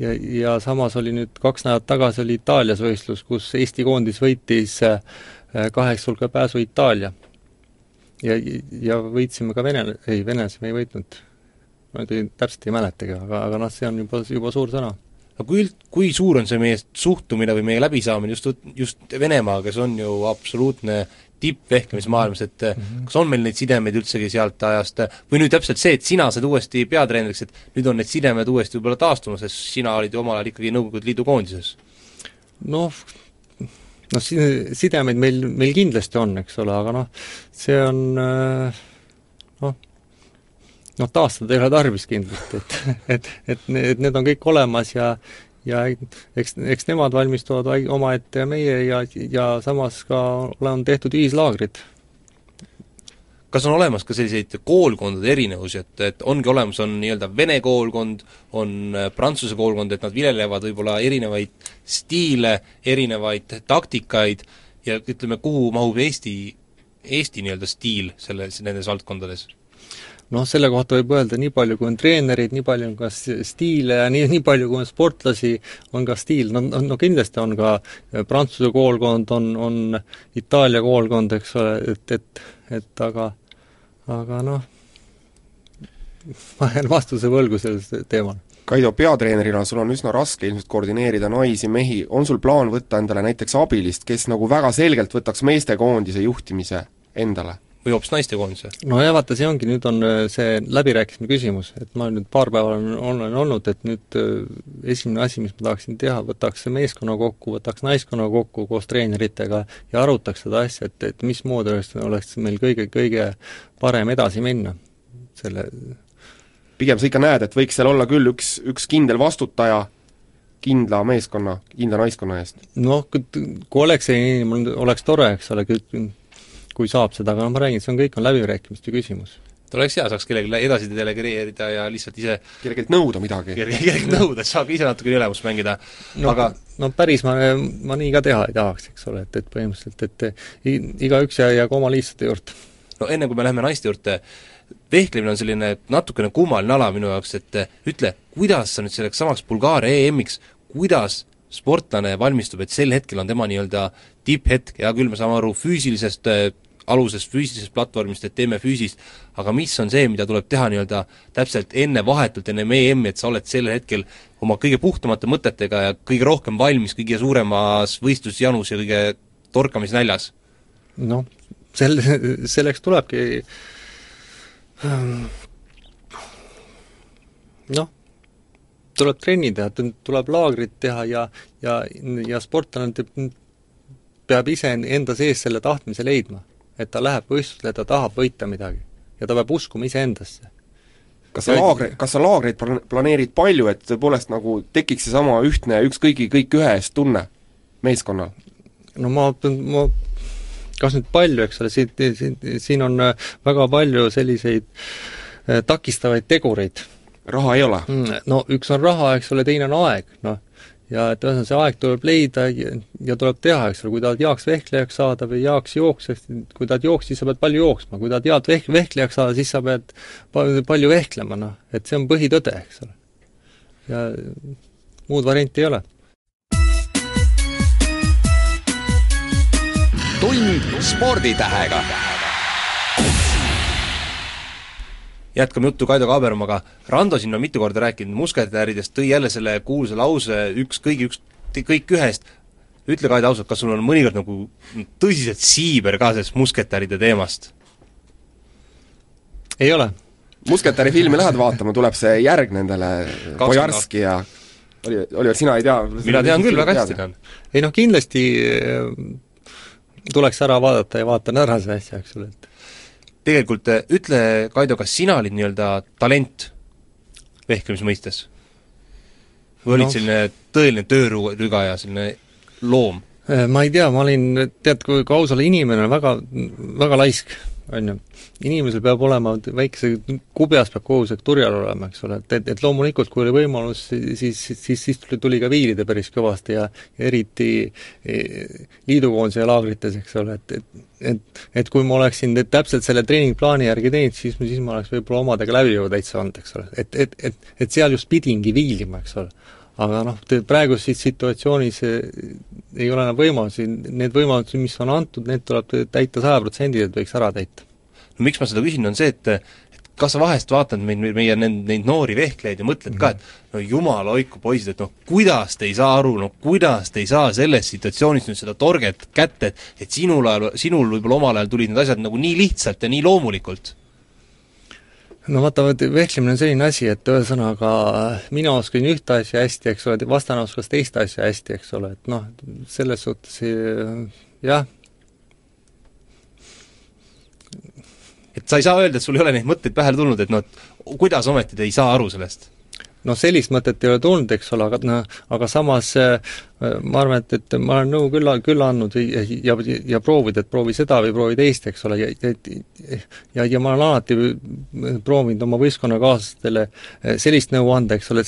Ja, ja samas oli nüüd kaks nädalat tagasi oli Itaalias võistlus, kus Eesti koondis võitis äh, kaheksa hulka pääsu Itaalia ja, ja võitsime ka Vene, ei, venelasi me ei võitnud. ma nüüd täpselt ei mäletagi, aga, aga noh, see on juba, juba suur sõna. aga kui üld-, kui suur on see meie suhtumine või meie läbisaamine just, just Venemaaga, kes on ju absoluutne tippvehklemismaailmas, et mm -hmm. kas on meil neid sidemeid üldsegi sealt ajast või nüüd täpselt see, et sina said uuesti peatreeneriks, et nüüd on need sidemed uuesti võib-olla taastumas, sest sina olid ju omal ajal ikkagi Nõukogude Liidu koondises? noh, noh, sidemeid meil, meil kindlasti on, eks ole, aga noh, see on äh, noh, noh taastada ei ole tarvis kindlasti, et, (laughs) et, et, et need on kõik olemas ja ja eks, eks nemad valmistuvad omaette ja meie ja, ja samas ka on tehtud ühislaagrid kas on olemas ka selliseid koolkondade erinevusi, et, et ongi olemas, on nii-öelda vene koolkond, on äh, prantsuse koolkond, et nad viljelevad võib-olla erinevaid stiile, erinevaid taktikaid ja ütleme, kuhu mahub Eesti, Eesti nii-öelda stiil selles, nendes valdkondades? noh, selle kohta võib öelda, nii palju kui on treenereid, nii palju on ka stiile ja nii, nii palju kui on sportlasi, on ka stiil, no, no kindlasti on ka Prantsuse koolkond, on, on Itaalia koolkond, eks ole, et, et, et aga aga noh, ma jään vastuse võlgu sellel teemal. Kaido, peatreenerina sul on üsna raske ilmselt koordineerida naisi, mehi, on sul plaan võtta endale näiteks abilist, kes nagu väga selgelt võtaks meestekoondise juhtimise endale? Või hoopis naistekoondise? no ja vaata, see ongi, nüüd on äh, see läbirääkimise küsimus, et ma nüüd paar päeva olen, olen olnud, et nüüd äh, esimene asi, mis ma tahaksin teha, võtaks meeskonna kokku, võtaks naiskonna kokku koos treeneritega ja arutaks seda asja, et, et mismoodi oleks, oleks meil kõige, kõige parem edasi minna selle pigem sa ikka näed, et võiks seal olla küll üks, üks kindel vastutaja kindla meeskonna, kindla naiskonna eest? noh, kui oleks selline inimene, oleks tore, eks ole, kui saab seda, aga noh, ma räägin, see on kõik, on läbirääkimiste küsimus et oleks hea, saaks kellelegi edasi delegeerida ja lihtsalt ise kellelgi nõuda midagi. kellelgi nõuda, et saage ise natuke ülemust mängida no, aga no päris ma, ma nii ka teha ei tahaks, eks ole, et, et põhimõtteliselt, et igaüks jäägu oma lihtsate juurde. no enne, kui me läheme naiste juurde, vehklemine on selline natukene kummaline ala minu jaoks, et ütle, kuidas sa nüüd selleks samaks Bulgaaria EM-iks, kuidas sportlane valmistub, et sel hetkel on tema nii-öelda tipphetk, hea küll, me saame aru füüsilisest äh, alusest, füüsilisest platvormist, et teeme füüsist, aga mis on see, mida tuleb teha nii-öelda täpselt enne, vahetult enne EM-i, et sa oled sel hetkel oma kõige puhtamate mõtetega ja kõige rohkem valmis kõige suuremas võistlusjanus ja kõige torkamisnäljas? noh, sel, selleks tulebki ähm, noh, tuleb trenni teha, tuleb laagrit teha ja, ja, ja sportlane peab ise enda sees selle tahtmise leidma. et ta läheb võistlusele, ta tahab võita midagi. ja ta peab uskuma iseendasse. kas sa laagri, kas sa laagreid planeerid palju, et tõepoolest nagu tekiks seesama ühtne üks kõigi, kõik ühe eest tunne meeskonnal? no ma, ma kas nüüd palju, eks ole, siin, siin, siin on väga palju selliseid eh, takistavaid tegureid raha ei ole? Mm, no üks on raha, eks ole, teine on aeg, noh. ja et ühesõnaga, see aeg tuleb leida ja, ja tuleb teha, eks ole, kui tahad heaks vehklejaks saada või heaks jooksjaks, kui tahad jooksma, siis sa pead palju jooksma, kui tahad head veh-, vehklejaks saada, siis sa pead palju vehklema, noh. et see on põhitõde, eks ole. ja muud varianti ei ole. tund sporditähega jätkame juttu Kaido Kaabermaga, Rando siin on mitu korda rääkinud musketäridest, tõi jälle selle kuulsa lause üks kõigi, üks kõik ühest, ütle Kaido ausalt, kas sul on mõnikord nagu tõsiselt siiber ka sellest musketäride teemast? ei ole. musketäri filmi lähed vaatama, tuleb see järg nendele Bojarski ja oli, Oliver, sina ei tea? mina tean küll, väga hästi tean. ei noh, kindlasti äh, tuleks ära vaadata ja vaatan ära see asja, eks ole, et tegelikult äh, ütle, Kaido, kas sina olid nii-öelda talent vehklemise mõistes? või olid no. selline tõeline töörügaja, selline loom? Äh, ma ei tea, ma olin, tead, kui, kui aus olla, inimene on väga, väga laisk on ju. inimesel peab olema väikese, kubjas peab kogu see turjal olema, eks ole, et, et, et loomulikult, kui oli võimalus, siis, siis, siis tuli, tuli ka viilida päris kõvasti ja, eriti e, liidukoondise laagrites, eks ole, et, et et, et kui ma oleksin täpselt selle treeningplaani järgi teinud, siis, siis ma oleks võib-olla omadega läbi juba täitsa olnud, eks ole. et, et, et, et seal just pidingi viilima, eks ole aga noh, praeguses situatsioonis ei ole enam võimalusi, need võimalused, mis on antud, need tuleb täita sajaprotsendiliselt, võiks ära täita. no miks ma seda küsin, on see, et et kas sa vahest vaatad meid, meie neid, neid noori vehklejaid ja mõtled mm -hmm. ka, et no jumala hoidku poisid, et noh, kuidas te ei saa aru, no kuidas te ei saa selles situatsioonis nüüd seda torget kätte, et et sinul ajal, sinul võib-olla omal ajal tulid need asjad nagu nii lihtsalt ja nii loomulikult no vaata, vehklemine on selline asi, et ühesõnaga mina oskan ühte asja hästi, eks ole, vastane oskas teist asja hästi, eks ole, et noh, selles suhtes jah. et sa ei saa öelda, et sul ei ole neid mõtteid pähe tulnud, et noh, kuidas ometi te ei saa aru sellest? Noh, sellist mõtet ei ole tulnud, eks ole, aga noh, aga samas äh, ma arvan, et, et ma olen nõu küll, küll andnud ja, ja, ja proovid, et proovi seda või proovi teist, eks ole, ja ja, ja ma olen alati proovinud oma võistkonnakaaslastele äh, sellist nõu anda, eks ole,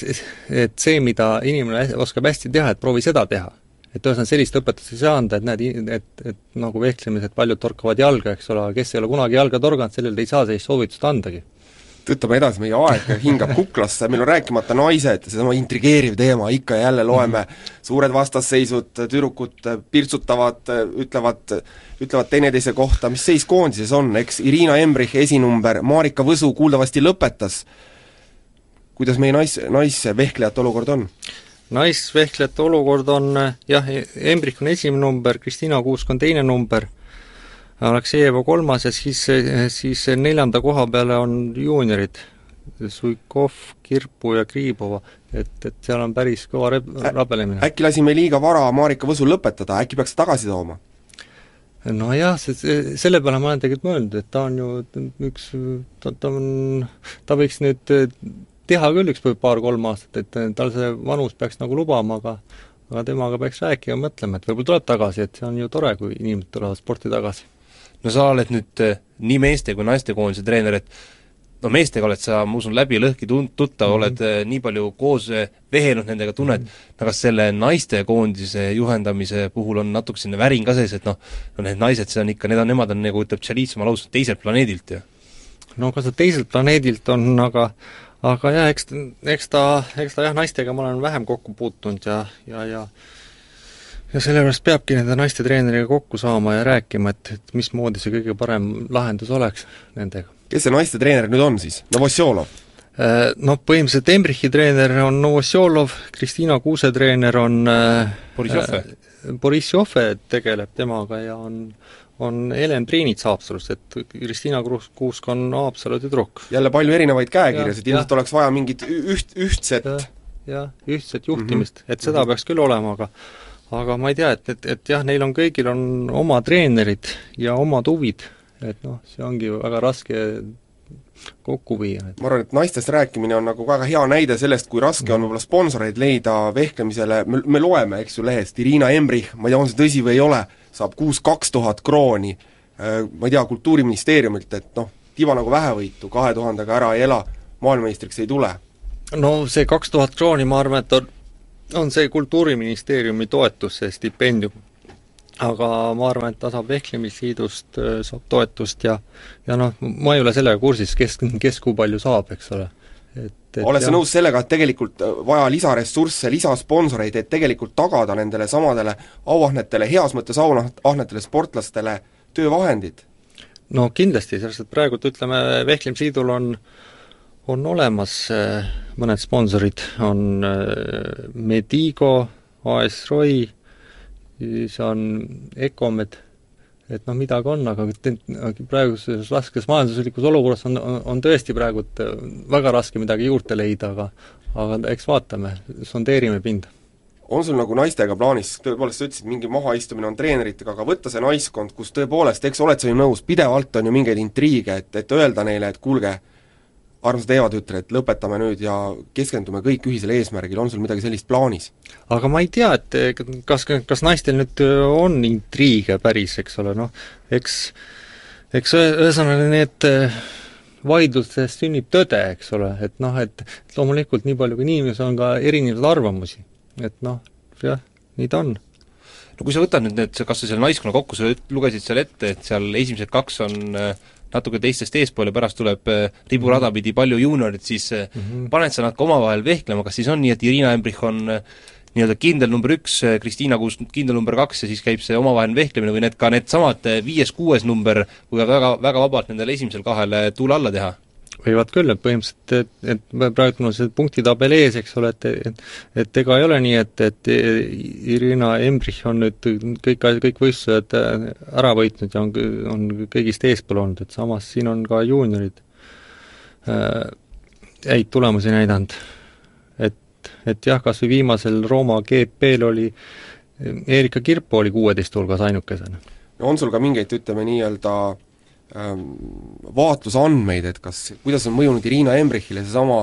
et see, mida inimene oskab hästi teha, et proovi seda teha. Et ühesõnaga sellist õpetust ei saa anda, et näed, et, et nagu vehklemised, paljud torkavad jalga, eks ole, aga kes ei ole kunagi jalga torganud, sellele ei saa sellist soovitust andagi tõttame edasi, meie aeg hingab kuklasse, meil on rääkimata naised, seesama intrigeeriv teema, ikka ja jälle loeme -hmm. suured vastasseisud, tüdrukud pirtsutavad, ütlevad, ütlevad teineteise kohta, mis seis koondises on, eks Irina Embrich, esinumber, Marika Võsu kuuldavasti lõpetas, kuidas meie nais, naisvehklejate olukord on? naisvehklejate olukord on jah, Embrich on esimene number, Kristina Kuusk on teine number, Aleksejeva kolmas ja siis, siis neljanda koha peale on juuniorid, Suikov, Kirpu ja Kriibova, et, et seal on päris kõva reb-, rabelemine. äkki lasime liiga vara Marika Võsul lõpetada, äkki peaks ta tagasi tooma? nojah, see, see, selle peale ma olen tegelikult mõelnud, et ta on ju üks, ta, ta on, ta võiks nüüd teha küll üks paar-kolm aastat, et tal see vanus peaks nagu lubama, aga aga temaga peaks rääkima, mõtlema, et võib-olla tuleb tagasi, et see on ju tore, kui inimesed tulevad sporti tagasi. No sa oled nüüd eh, nii meeste kui naistekoondise treener, et no meestega oled sa, ma usun, läbi lõhki tun-, tuttav mm, -hmm. oled eh, nii palju koos eh, vehelnud nendega, tunned mm, -hmm. aga kas selle naistekoondise juhendamise puhul on natuke selline värin ka sees, et noh, no need naised, see on ikka, need on, nemad on nagu ütleb Tšelitsma laus, teiselt planeedilt ju? no kas ta teiselt planeedilt on, aga aga jah, eks, eks ta, eks ta jah, naistega ma olen vähem kokku puutunud ja, ja, ja ja sellepärast peabki nende naiste treeneriga kokku saama ja rääkima, et, et mismoodi see kõige parem lahendus oleks nendega. kes see naiste treener nüüd on siis, Novosjolov? Äh, noh, põhimõtteliselt Embrichi treener on Novosjolov, Kristiina Kuuse treener on äh, Boris Joffe äh,, Boris Joffe tegeleb temaga ja on on Helen Priinits Haapsalust, et Kristiina Kuusk on Haapsalu tüdruk. jälle palju erinevaid käekirjasid, ilmselt oleks vaja mingit üht, ühtset jah, ühtset juhtimist mm, -hmm. et seda mm -hmm. peaks küll olema, aga aga ma ei tea, et, et, et jah, neil on kõigil on oma treenerid ja omad huvid, et noh, see ongi väga raske kokku viia. ma arvan, et naistest rääkimine on nagu väga hea näide sellest, kui raske on võib-olla sponsoreid leida vehklemisele, me, me loeme, eks ju, lehest, Irina Embrich, ma ei tea, on see tõsi või ei ole, saab kuus kaks tuhat krooni, äh, ma ei tea, Kultuuriministeeriumilt, et noh, tiba nagu vähevõitu, kahe tuhandega ära ei ela, maailmameistriks ei tule. no see kaks tuhat krooni, ma arvan, et on, on see Kultuuriministeeriumi toetus, see stipendium. aga ma arvan, et ta saab Vehklemisliidust, äh, saab toetust ja ja noh, ma ei ole sellega kursis, kes, kes kui palju saab, eks ole et, et oled sa nõus sellega, et tegelikult äh, vaja lisaressursse, lisasponsoreid, et tegelikult tagada nendele samadele auahnetele, heas mõttes auahnetele sportlastele töövahendid? no kindlasti, sellest et praegult ütleme, Vehklemisliidul on on olemas äh, mõned sponsorid, on äh, Medigo, AS Roy, siis on Ecomed. Et noh, midagi on, aga praeguses raskes majanduslikus olukorras on, on, on tõesti praegu väga raske midagi juurde leida, aga aga eks vaatame, sondeerime pinda on sul nagu naistega plaanis, tõepoolest sa ütlesid, mingi mahaistumine on treeneritega, aga võtta see naiskond, kus tõepoolest, eks oled sa ju nõus, pidevalt on ju mingeid intriige, et, et öelda neile, et kuulge, armsad eevatütred, lõpetame nüüd ja keskendume kõik ühisele eesmärgile, on sul midagi sellist plaanis? aga ma ei tea, et kas, kas naistel nüüd on intriige päris, eks ole, noh, eks eks ühesõnaga need äh, vaidlustest sünnib tõde, eks ole, et noh, et loomulikult nii palju kui inimesi on ka erinevaid arvamusi. et noh, jah, nii ta on no kui sa võtad nüüd need, kas või selle naiskonna kokku, sa lugesid seal ette, et seal esimesed kaks on äh, natuke teistest eespool ja pärast tuleb äh, riburada mhm. pidi palju juuniorit, siis mm -hmm. paned sa nad ka omavahel vehklema, kas siis on nii, et Irina Embrich on äh, nii-öelda kindel number üks, Kristiina Kuus kindel number kaks ja siis käib see omavaheline vehklemine või need ka needsamad viies-kuues number võivad väga, väga vabalt nendele esimesel kahele tuule alla teha? Võivad küll, et põhimõtteliselt, et, et praegu on see punktitabel ees, eks ole, et et et ega ei ole nii, et, et Irina Embrich on nüüd kõik, kõik võistlused ära võitnud ja on, on kõigist eespool olnud, et samas siin on ka juuniorid äh, häid tulemusi näidanud. et, et jah, kas või viimasel Rooma GP-l oli Erika Kirpo oli kuueteist hulgas ainukesena. on sul ka mingeid, ütleme nii-öelda Ähm, vaatlusandmeid, et kas, kuidas on mõjunud Irina Embrichile seesama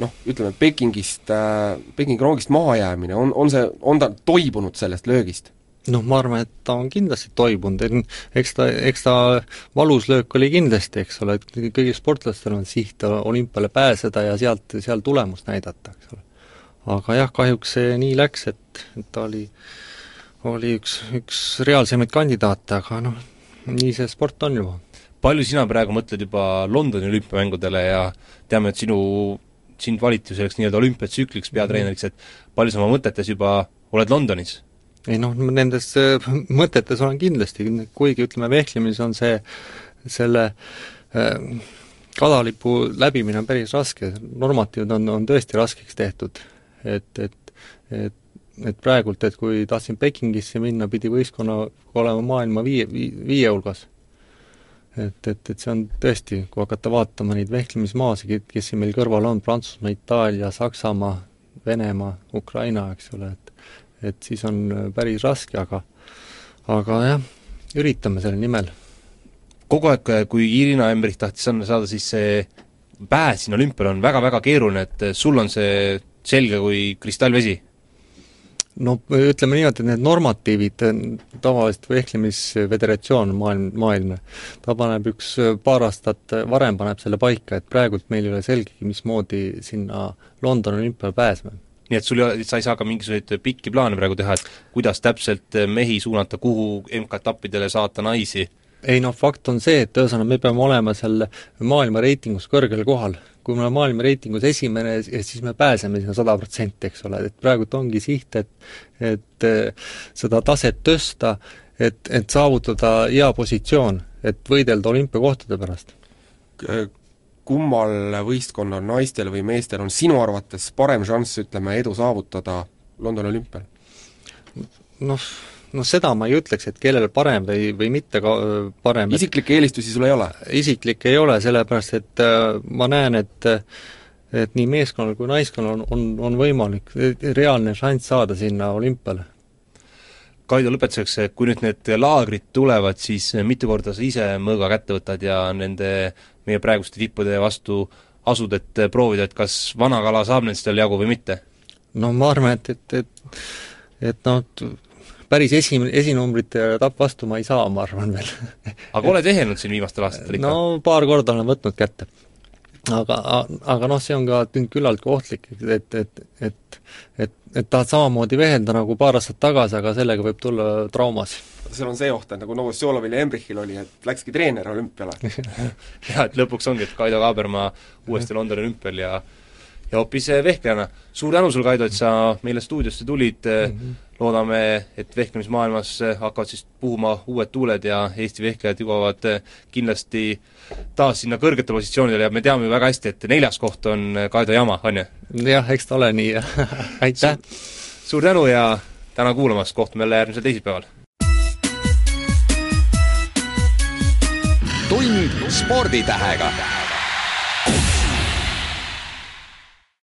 noh, ütleme Pekingist äh,, Pekingi rongist mahajäämine, on, on see, on ta toibunud sellest löögist? noh, ma arvan, et ta on kindlasti toibunud, et eks ta, eks ta valus löök oli kindlasti, eks ole, et kõigil sportlastel on siht olümpiale pääseda ja sealt, seal tulemust näidata, eks ole. aga jah, kahjuks see nii läks, et, et ta oli, oli üks, üks reaalsemaid kandidaate, aga noh, nii see sport on juba palju sina praegu mõtled juba Londoni olümpiamängudele ja teame, et sinu, sind valiti selleks nii-öelda olümpiatsükliks peatreeneriks, et palju sa oma mõtetes juba oled Londonis? ei noh, nendes äh, mõtetes olen kindlasti, kuigi ütleme, vehklemises on see, selle äh, kadalipu läbimine on päris raske, normatiivid on, on tõesti raskeks tehtud. et, et, et et praegult, et kui tahtsin Pekingisse minna, pidi võistkonna olema maailma viie, viie hulgas et, et, et see on tõesti, kui hakata vaatama neid vehklemismaasid, kes siin meil kõrval on, Prantsusmaa, Itaalia, Saksamaa, Venemaa, Ukraina, eks ole, et et siis on päris raske, aga aga jah, üritame selle nimel. kogu aeg, kui Irina Embrich tahtis anda saada, siis see pääs siin olümpiale on väga-väga keeruline, et sul on see selge kui kristallvesi no ütleme niimoodi, et need normatiivid, tavaliselt vehklemisföderatsioon maailm, maailm, ta paneb üks paar aastat varem, paneb selle paika, et praegult meil ei ole selgegi, mismoodi sinna Londoni olümpiale pääseme. nii et sul ei ole, sa ei saa ka mingisuguseid pikki plaane praegu teha, et kuidas täpselt mehi suunata, kuhu MK-etappidele saata naisi? ei noh, fakt on see, et ühesõnaga me peame olema seal maailma reitingus kõrgel kohal. Kui me oleme maailma reitingus esimene, siis me pääseme sinna sada protsenti, eks ole, et praegult ongi siht, et et eh, seda taset tõsta, et, et saavutada hea positsioon, et võidelda olümpiakohtade pärast. kummal võistkonnal, naistel või meestel, on sinu arvates parem šanss, ütleme, edu saavutada Londoni olümpial? noh, noh seda ma ei ütleks, et kellel parem või, või mitte ka parem isiklikke eelistusi sul ei ole? isiklikke ei ole, sellepärast et äh, ma näen, et et nii meeskonnal kui naiskonnal on, on, on võimalik reaalne šanss saada sinna olümpiale. Kaido, lõpetuseks, kui nüüd need laagrid tulevad, siis mitu korda sa ise mõõga kätte võtad ja nende meie praeguste tippude vastu asud, et proovida, et kas vana kala saab nendest veel jagu või mitte? no ma arvan, et, et, et et noh, päris esi, esinumbrite tapp vastu ma ei saa, ma arvan veel (laughs) aga oled ehenud siin viimastel aastatel ikka? no paar korda olen võtnud kätte. aga, aga noh, see on ka küllaltki ohtlik, et, et, et et, et tahad samamoodi vehelda nagu paar aastat tagasi, aga sellega võib tulla traumasid seal on see oht, et nagu Novosjolovil ja Embrichil oli, et läkski treener olümpiale (laughs) jah, et lõpuks ongi, et Kaido Kaabermaa uuesti Londoni olümpial ja ja hoopis vehklejana. suur tänu sulle, Kaido, et sa meile stuudiosse tulid mm, -hmm loodame, et vehklemismaailmas hakkavad siis puhuma uued tuuled ja Eesti vehklejad jõuavad kindlasti taas sinna kõrgetele positsioonidele ja me teame ju väga hästi, et neljas koht on Kaido jama, on ju? jah, eks ta ole nii ja (laughs) aitäh! suur tänu ja tänan kuulamast, kohtume jälle järgmisel teisipäeval! tund sporditähega